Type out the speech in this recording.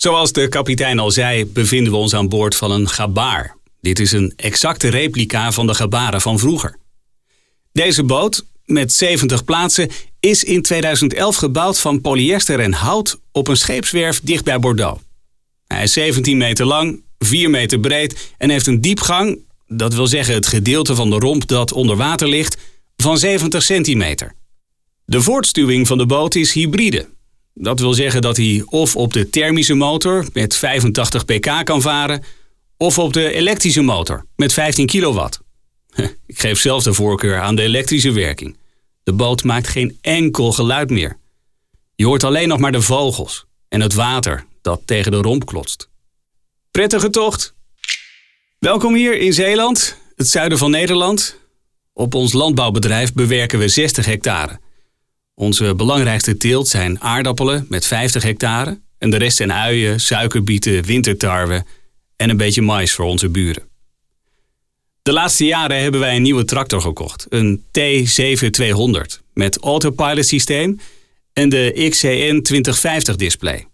Zoals de kapitein al zei, bevinden we ons aan boord van een gabaar. Dit is een exacte replica van de gabaren van vroeger. Deze boot, met 70 plaatsen, is in 2011 gebouwd van polyester en hout op een scheepswerf dicht bij Bordeaux. Hij is 17 meter lang, 4 meter breed en heeft een diepgang, dat wil zeggen het gedeelte van de romp dat onder water ligt, van 70 centimeter. De voortstuwing van de boot is hybride. Dat wil zeggen dat hij of op de thermische motor met 85 pk kan varen, of op de elektrische motor met 15 kilowatt. Ik geef zelf de voorkeur aan de elektrische werking. De boot maakt geen enkel geluid meer. Je hoort alleen nog maar de vogels en het water dat tegen de romp klotst. Prettige tocht! Welkom hier in Zeeland, het zuiden van Nederland. Op ons landbouwbedrijf bewerken we 60 hectare. Onze belangrijkste teelt zijn aardappelen met 50 hectare en de rest zijn uien, suikerbieten, wintertarwe en een beetje mais voor onze buren. De laatste jaren hebben wij een nieuwe tractor gekocht, een T7200 met autopilot systeem en de XCN 2050 display.